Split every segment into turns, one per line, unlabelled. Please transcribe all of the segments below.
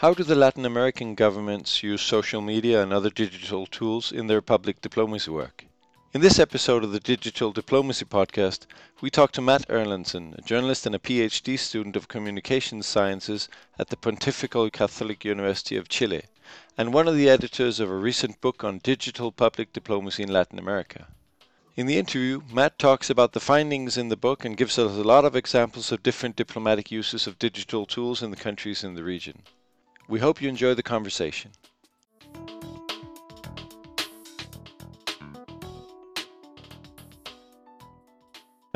How do the Latin American governments use social media and other digital tools in their public diplomacy work? In this episode of the Digital Diplomacy Podcast, we talk to Matt Erlandson, a journalist and a PhD student of communications sciences at the Pontifical Catholic University of Chile, and one of the editors of a recent book on digital public diplomacy in Latin America. In the interview, Matt talks about the findings in the book and gives us a lot of examples of different diplomatic uses of digital tools in the countries in the region. We hope you enjoy the conversation.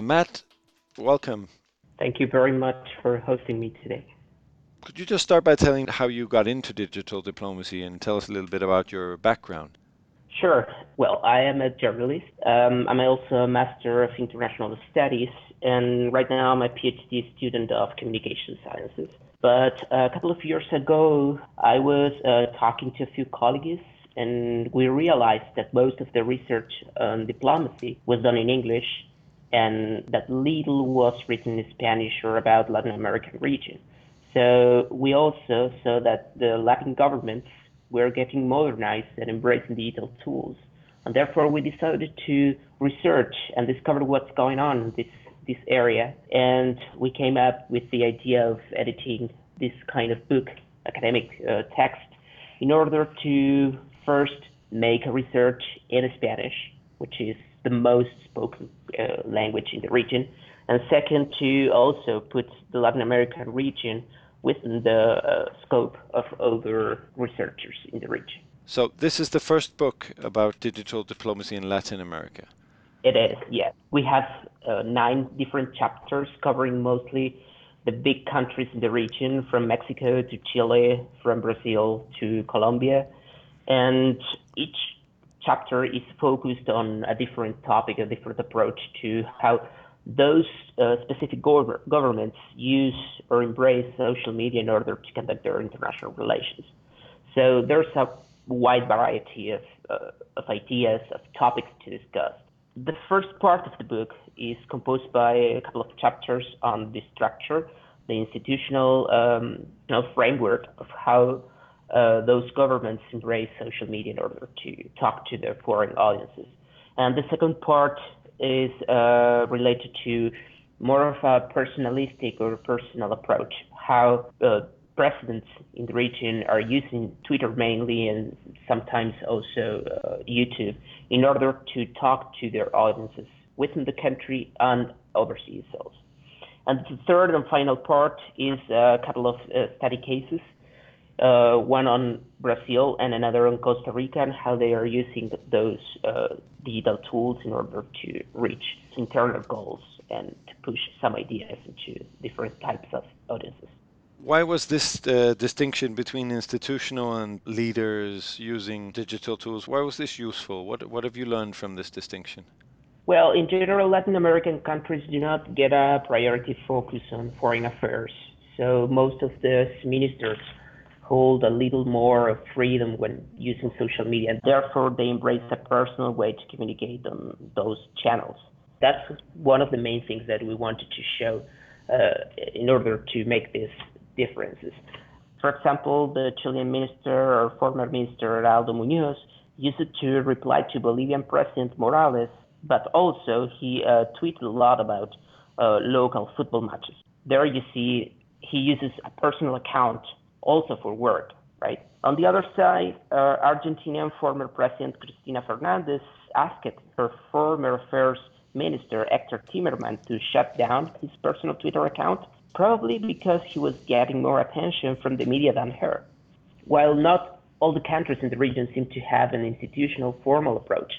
Matt, welcome.
Thank you very much for hosting me today.
Could you just start by telling how you got into digital diplomacy and tell us a little bit about your background?
Sure. Well, I am a journalist. Um, I'm also a Master of International Studies, and right now I'm a PhD student of Communication Sciences. But a couple of years ago, I was uh, talking to a few colleagues, and we realized that most of the research on diplomacy was done in English, and that little was written in Spanish or about Latin American region. So we also saw that the Latin governments were getting modernized and embracing digital tools. And therefore, we decided to research and discover what's going on in this, this area. And we came up with the idea of editing this kind of book, academic uh, text, in order to first make a research in Spanish, which is the most spoken uh, language in the region, and second, to also put the Latin American region within the uh, scope of other researchers in the region.
So, this is the first book about digital diplomacy in Latin America.
It is, yes. We have uh, nine different chapters covering mostly the big countries in the region, from Mexico to Chile, from Brazil to Colombia. And each chapter is focused on a different topic, a different approach to how those uh, specific gov- governments use or embrace social media in order to conduct their international relations. So there's a wide variety of, uh, of ideas, of topics to discuss. The first part of the book is composed by a couple of chapters on the structure, the institutional um, you know, framework of how uh, those governments embrace social media in order to talk to their foreign audiences. And the second part is uh, related to more of a personalistic or personal approach, how uh, presidents in the region are using Twitter mainly and sometimes also uh, YouTube in order to talk to their audiences within the country and overseas also. And the third and final part is a couple of uh, study cases uh, one on Brazil and another on Costa Rica, and how they are using those uh, digital tools in order to reach internal goals and to push some ideas into different types of audiences.
Why was this uh, distinction between institutional and leaders using digital tools? Why was this useful? What what have you learned from this distinction?
Well, in general, Latin American countries do not get a priority focus on foreign affairs. So most of the ministers hold a little more of freedom when using social media. And therefore, they embrace a personal way to communicate on those channels. That's one of the main things that we wanted to show uh, in order to make these differences. For example, the Chilean minister or former minister Heraldo Munoz used it to reply to Bolivian President Morales, but also he uh, tweeted a lot about uh, local football matches. There you see he uses a personal account also for work, right? On the other side, uh, Argentinian former President Cristina Fernandez asked her former affairs minister Hector Timerman to shut down his personal Twitter account, probably because he was getting more attention from the media than her. While not all the countries in the region seem to have an institutional formal approach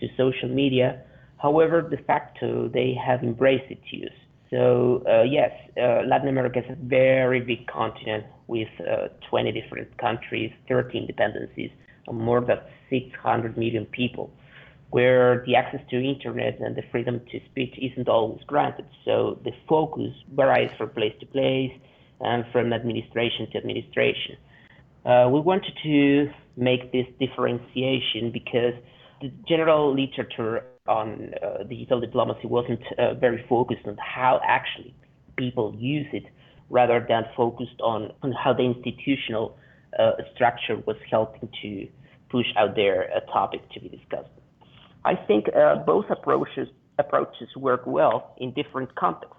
to social media, however, de facto they have embraced its use. So uh, yes, uh, Latin America is a very big continent with uh, 20 different countries, 13 dependencies, and more than 600 million people, where the access to internet and the freedom to speech isn't always granted. So the focus varies from place to place and from administration to administration. Uh, we wanted to make this differentiation because the general literature on uh, digital diplomacy wasn't uh, very focused on how actually people use it rather than focused on, on how the institutional uh, structure was helping to push out their a topic to be discussed. I think uh, both approaches approaches work well in different contexts.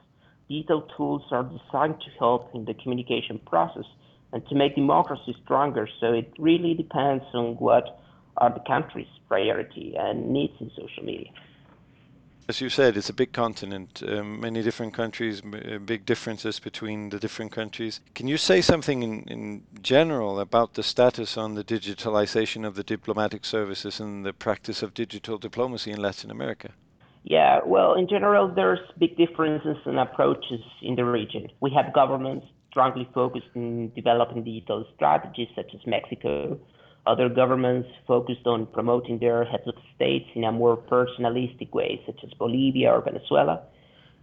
Digital tools are designed to help in the communication process and to make democracy stronger. So it really depends on what are the country's priority and needs in social media.
As you said, it's a big continent, um, many different countries, uh, big differences between the different countries. Can you say something in, in general about the status on the digitalization of the diplomatic services and the practice of digital diplomacy in Latin America?
Yeah, well, in general, there's big differences in approaches in the region. We have governments strongly focused on developing digital strategies, such as Mexico. Other governments focused on promoting their heads of states in a more personalistic way, such as Bolivia or Venezuela.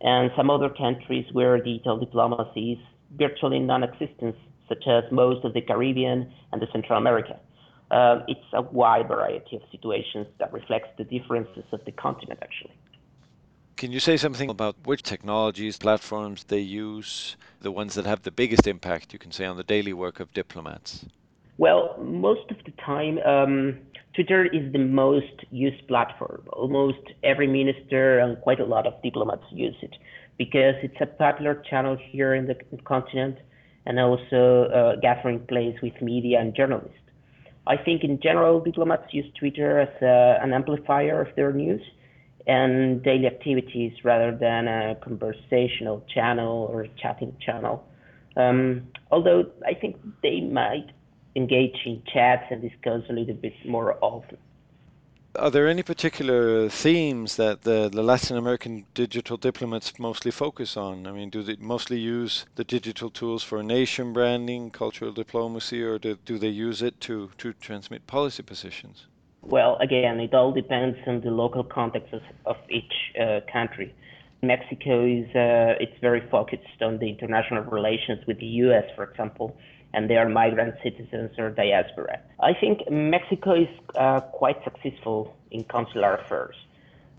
And some other countries where digital diplomacy is virtually non-existent, such as most of the Caribbean and the Central America. Uh, it's a wide variety of situations that reflects the differences of the continent, actually.
Can you say something about which technologies, platforms they use, the ones that have the biggest impact, you can say, on the daily work of diplomats?
Well, most of the time, um, Twitter is the most used platform. Almost every minister and quite a lot of diplomats use it because it's a popular channel here in the continent and also a gathering place with media and journalists. I think in general, diplomats use Twitter as a, an amplifier of their news and daily activities rather than a conversational channel or chatting channel. Um, although I think they might engage in chats and discuss a little bit more often.
Are there any particular themes that the, the Latin American digital diplomats mostly focus on? I mean, do they mostly use the digital tools for nation branding, cultural diplomacy, or do, do they use it to, to transmit policy positions?
Well, again, it all depends on the local context of, of each uh, country. Mexico is uh, it's very focused on the international relations with the U.S., for example, and they are migrant citizens or diaspora. I think Mexico is uh, quite successful in consular affairs.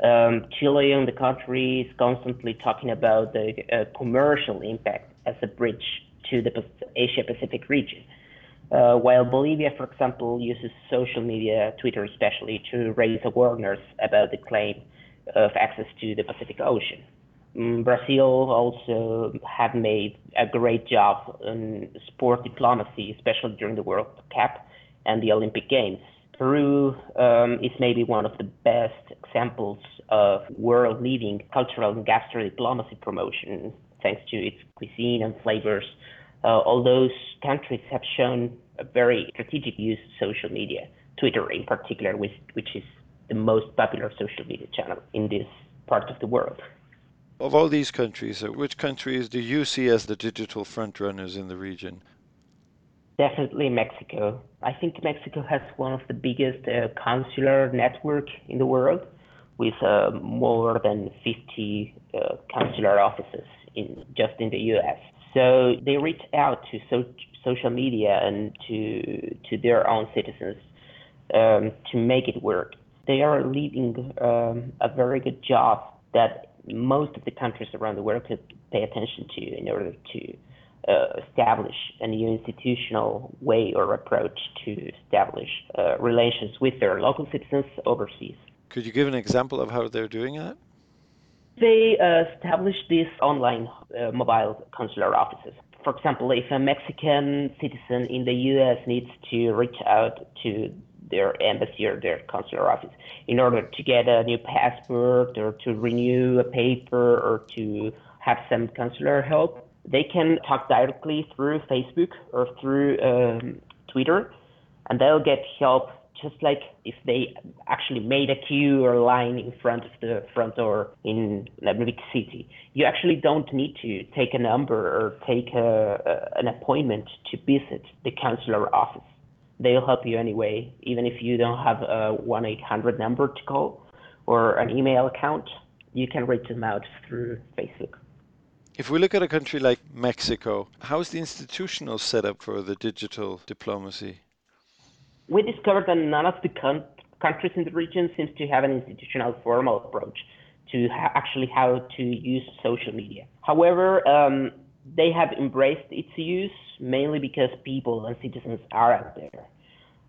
Um, Chile, on the contrary, is constantly talking about the uh, commercial impact as a bridge to the Asia Pacific region. Uh, while Bolivia, for example, uses social media, Twitter especially, to raise awareness about the claim of access to the Pacific Ocean. Um, Brazil also have made a great job in sport diplomacy, especially during the World Cup and the Olympic Games. Peru um, is maybe one of the best examples of world-leading cultural and gastro diplomacy promotion, thanks to its cuisine and flavors uh, all those countries have shown a very strategic use of social media, Twitter in particular, which, which is the most popular social media channel in this part of the world.
Of all these countries, uh, which countries do you see as the digital frontrunners in the region?
Definitely Mexico. I think Mexico has one of the biggest uh, consular network in the world, with uh, more than 50 uh, consular offices in just in the U.S. So they reach out to so, social media and to to their own citizens um, to make it work. They are leading um, a very good job that most of the countries around the world could pay attention to in order to uh, establish a new institutional way or approach to establish uh, relations with their local citizens overseas.
Could you give an example of how they're doing that?
They uh, established these online uh, mobile consular offices. For example, if a Mexican citizen in the U.S. needs to reach out to their embassy or their consular office in order to get a new passport or to renew a paper or to have some consular help, they can talk directly through Facebook or through um, Twitter, and they'll get help just like if they actually made a queue or line in front of the front door in a big city. You actually don't need to take a number or take a, a, an appointment to visit the consular office. They'll help you anyway, even if you don't have a 1 800 number to call or an email account, you can reach them out through Facebook.
If we look at a country like Mexico, how is the institutional setup for the digital diplomacy?
we discovered that none of the con- countries in the region seems to have an institutional formal approach to ha- actually how to use social media. However, um, they have embraced its use mainly because people and citizens are out there.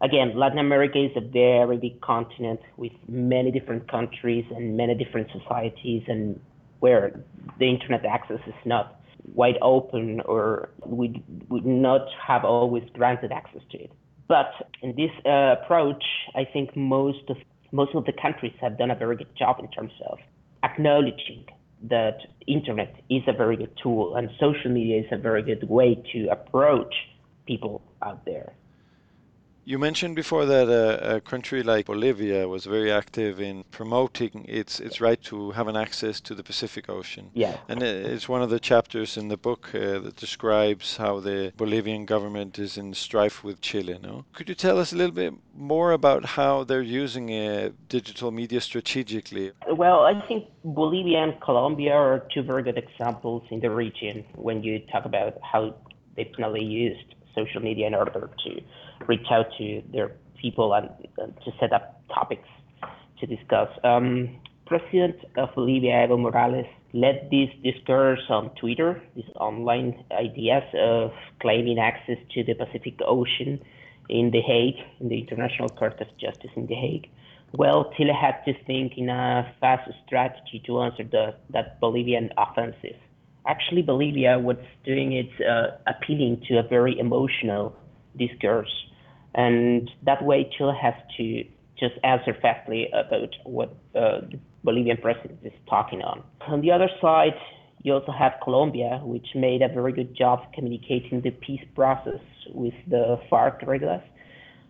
Again, Latin America is a very big continent with many different countries and many different societies, and where the internet access is not wide open or we would not have always granted access to it. But in this uh, approach, I think most of most of the countries have done a very good job in terms of acknowledging that internet is a very good tool and social media is a very good way to approach people out there.
You mentioned before that a, a, country like Bolivia was very active in promoting its its right to have an access to the Pacific Ocean.
Yeah.
And it's one of the chapters in the book uh, that describes how the Bolivian government is in strife with Chile. No? Could you tell us a little bit more about how they're using uh, digital media strategically?
Well, I think Bolivia and Colombia are two very good examples in the region when you talk about how they personally used social media in order to reach out to their people and to set up topics to discuss. Um, President of Bolivia, Evo Morales, led this discourse on Twitter, these online ideas of claiming access to the Pacific Ocean in The Hague, in the International Court of Justice in The Hague. Well, Chile had to think in a fast strategy to answer the, that Bolivian offensive. Actually, Bolivia was doing it uh, appealing to a very emotional discourse and that way, Chile has to just answer fastly about what uh, the Bolivian president is talking on. On the other side, you also have Colombia, which made a very good job communicating the peace process with the FARC guerrillas,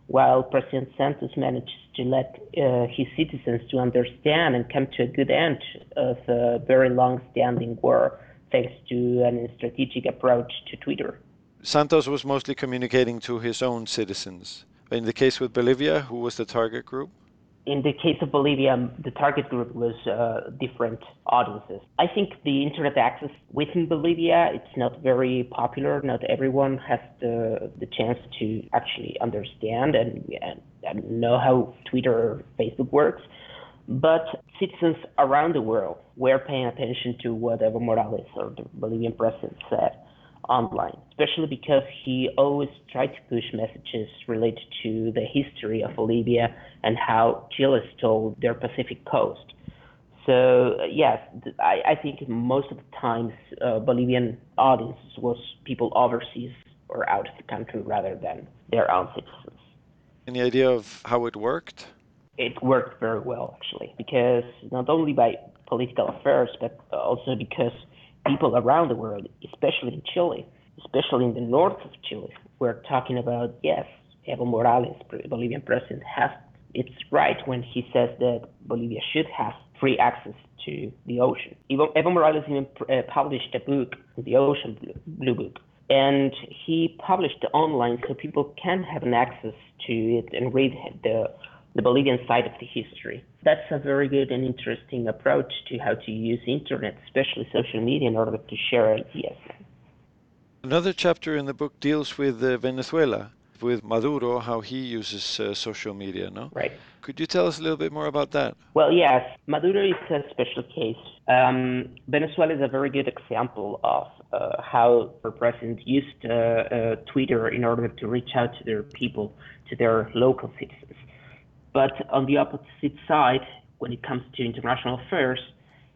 while President Santos managed to let uh, his citizens to understand and come to a good end of a very long-standing war, thanks to a strategic approach to Twitter.
Santos was mostly communicating to his own citizens. In the case with Bolivia, who was the target group?
In the case of Bolivia, the target group was uh, different audiences. I think the internet access within Bolivia it's not very popular. Not everyone has the the chance to actually understand and, and, and know how Twitter or Facebook works. But citizens around the world were paying attention to what Evo Morales or the Bolivian president said online, especially because he always tried to push messages related to the history of Bolivia and how Chile stole their Pacific coast. So yes, I, I think most of the times uh, Bolivian audience was people overseas or out of the country rather than their own citizens.
Any idea of how it worked?
It worked very well actually, because not only by political affairs, but also because people around the world, especially in Chile, especially in the north of Chile, we're talking about, yes, Evo Morales, Bolivian president, has its right when he says that Bolivia should have free access to the ocean. Evo, Evo Morales even uh, published a book, the Ocean Blue, Blue Book, and he published it online so people can have an access to it and read the the Bolivian side of the history. That's a very good and interesting approach to how to use internet, especially social media, in order to share ideas.
Another chapter in the book deals with uh, Venezuela, with Maduro, how he uses uh, social media, no?
Right.
Could you tell us a little bit more about that?
Well, yes. Maduro is a special case. Um, Venezuela is a very good example of uh, how the president used uh, uh, Twitter in order to reach out to their people, to their local citizens. But on the opposite side, when it comes to international affairs,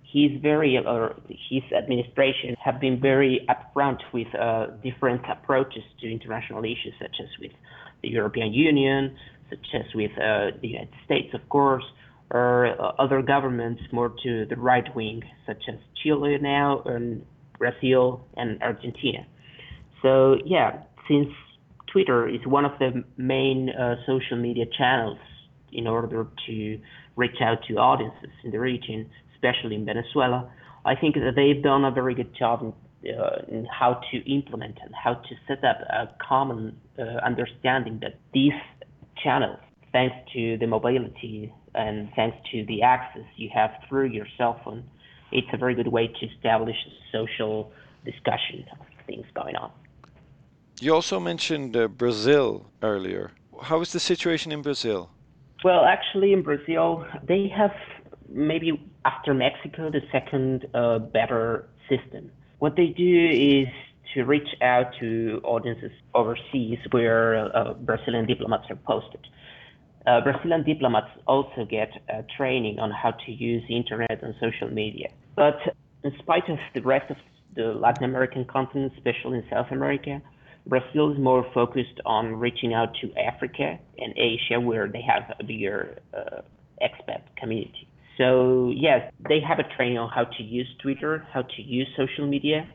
he's very, or his administration have been very upfront with uh, different approaches to international issues, such as with the European Union, such as with uh, the United States, of course, or uh, other governments more to the right wing, such as Chile now, and Brazil, and Argentina. So, yeah, since Twitter is one of the main uh, social media channels in order to reach out to audiences in the region, especially in Venezuela. I think that they've done a very good job in, uh, in how to implement and how to set up a common uh, understanding that these channels, thanks to the mobility and thanks to the access you have through your cell phone, it's a very good way to establish social discussion of things going on.
You also mentioned uh, Brazil earlier. How is the situation in Brazil?
Well, actually, in Brazil, they have maybe after Mexico the second uh, better system. What they do is to reach out to audiences overseas where uh, Brazilian diplomats are posted. Uh, Brazilian diplomats also get uh, training on how to use the internet and social media. But in spite of the rest of the Latin American continent, especially in South America, Brazil is more focused on reaching out to Africa and Asia, where they have a bigger uh, expat community. So yes, they have a training on how to use Twitter, how to use social media,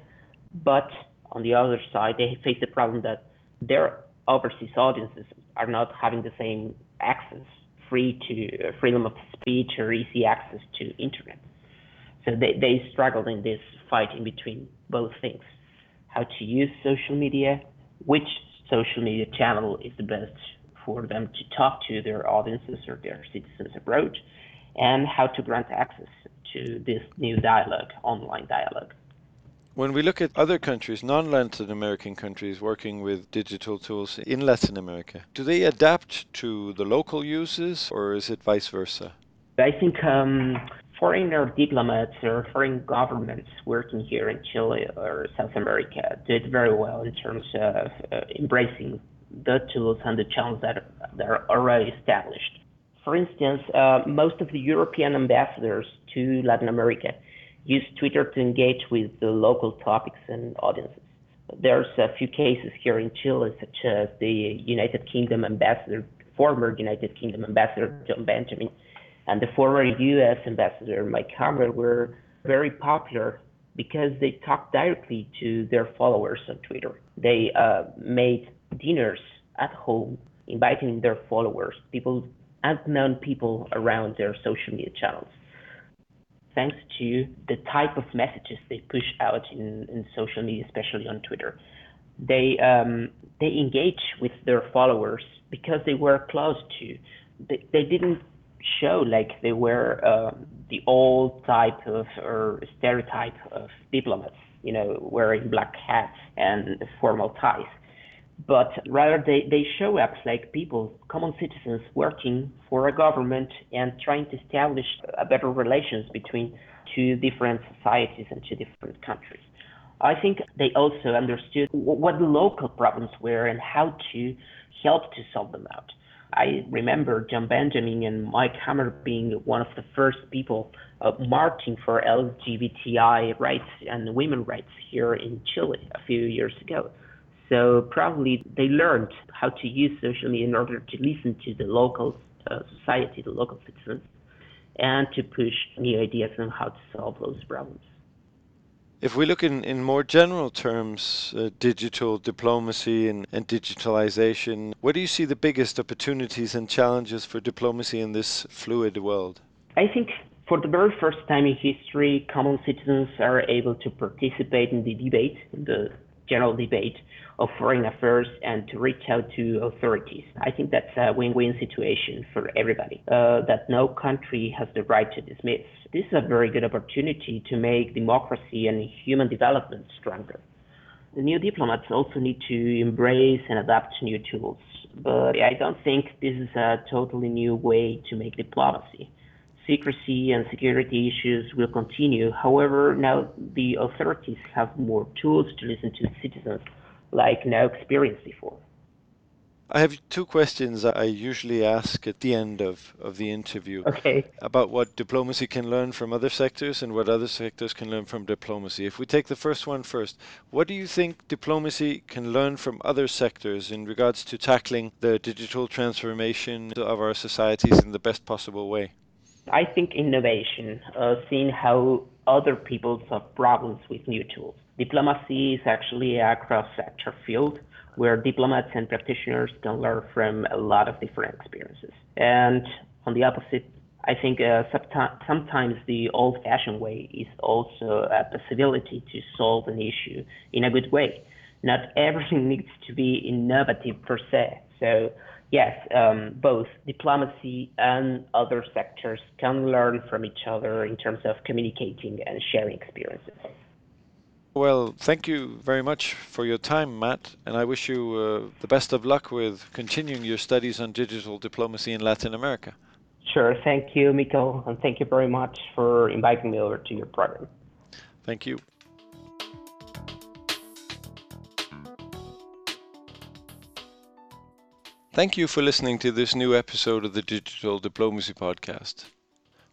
but on the other side, they face the problem that their overseas audiences are not having the same access, free to uh, freedom of speech or easy access to internet. So they, they struggle in this fight in between both things. How to use social media, which social media channel is the best for them to talk to their audiences or their citizens abroad, and how to grant access to this new dialogue, online dialogue.
When we look at other countries, non Latin American countries working with digital tools in Latin America, do they adapt to the local uses or is it vice versa?
I think um, foreigner diplomats or foreign governments working here in Chile or South America did very well in terms of uh, embracing the tools and the channels that are, that are already established. For instance, uh, most of the European ambassadors to Latin America use Twitter to engage with the local topics and audiences. There's a few cases here in Chile, such as the United Kingdom ambassador, former United Kingdom ambassador Jon Benjamin, and the former U.S. ambassador Mike Hammer were very popular because they talked directly to their followers on Twitter. They uh, made dinners at home, inviting their followers, people, unknown people around their social media channels thanks to the type of messages they push out in, in social media, especially on Twitter. They um, they engage with their followers because they were close to. They, they didn't show like they were uh, the old type of or stereotype of diplomats, you know, wearing black hats and formal ties but rather they, they show up like people, common citizens working for a government and trying to establish a better relations between two different societies and two different countries. I think they also understood what the local problems were and how to help to solve them out. I remember Jon Benjamin and Mike Hammer being one of the first people uh, marching for LGBTI rights and women rights here in Chile a few years ago. So probably they learned how to use social media in order to listen to the local uh, society, the local citizens, and to push new ideas on how to solve those problems.
If we look in, in more general terms, uh, digital diplomacy and, and digitalization, where do you see the biggest opportunities and challenges for diplomacy in this fluid world?
I think for the very first time in history, common citizens are able to participate in the debate, the general debate of foreign affairs and to reach out to authorities. I think that's a win-win situation for everybody, uh, that no country has the right to dismiss. This is a very good opportunity to make democracy and human development stronger. The new diplomats also need to embrace and adapt new tools, but I don't think this is a totally new way to make diplomacy secrecy and security issues will continue. However, now the authorities have more tools to listen to citizens like no experience before.
I have two questions I usually ask at the end of, of the interview
okay.
about what diplomacy can learn from other sectors and what other sectors can learn from diplomacy. If we take the first one first, what do you think diplomacy can learn from other sectors in regards to tackling the digital transformation of our societies in the best possible way?
I think innovation, uh, seeing how other people solve problems with new tools. Diplomacy is actually a cross-sector field where diplomats and practitioners can learn from a lot of different experiences. And on the opposite, I think uh, sometimes the old-fashioned way is also a possibility to solve an issue in a good way. Not everything needs to be innovative per se. So yes, um, both diplomacy and other sectors can learn from each other in terms of communicating and sharing experiences.
Well, thank you very much for your time, Matt, and I wish you uh, the best of luck with continuing your studies on digital diplomacy in Latin America.
Sure. Thank you, Miko, and thank you very much for inviting me over to your program.
Thank you. Thank you for listening to this new episode of the Digital Diplomacy Podcast.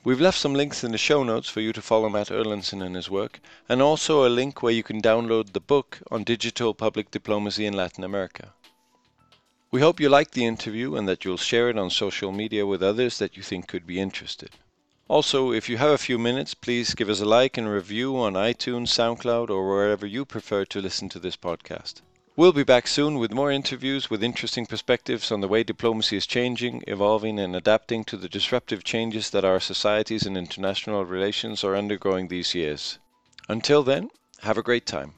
We've left some links in the show notes for you to follow Matt Erlandson and his work, and also a link where you can download the book on digital public diplomacy in Latin America. We hope you liked the interview and that you'll share it on social media with others that you think could be interested. Also, if you have a few minutes, please give us a like and review on iTunes, SoundCloud, or wherever you prefer to listen to this podcast. We'll be back soon with more interviews with interesting perspectives on the way diplomacy is changing, evolving, and adapting to the disruptive changes that our societies and international relations are undergoing these years. Until then, have a great time.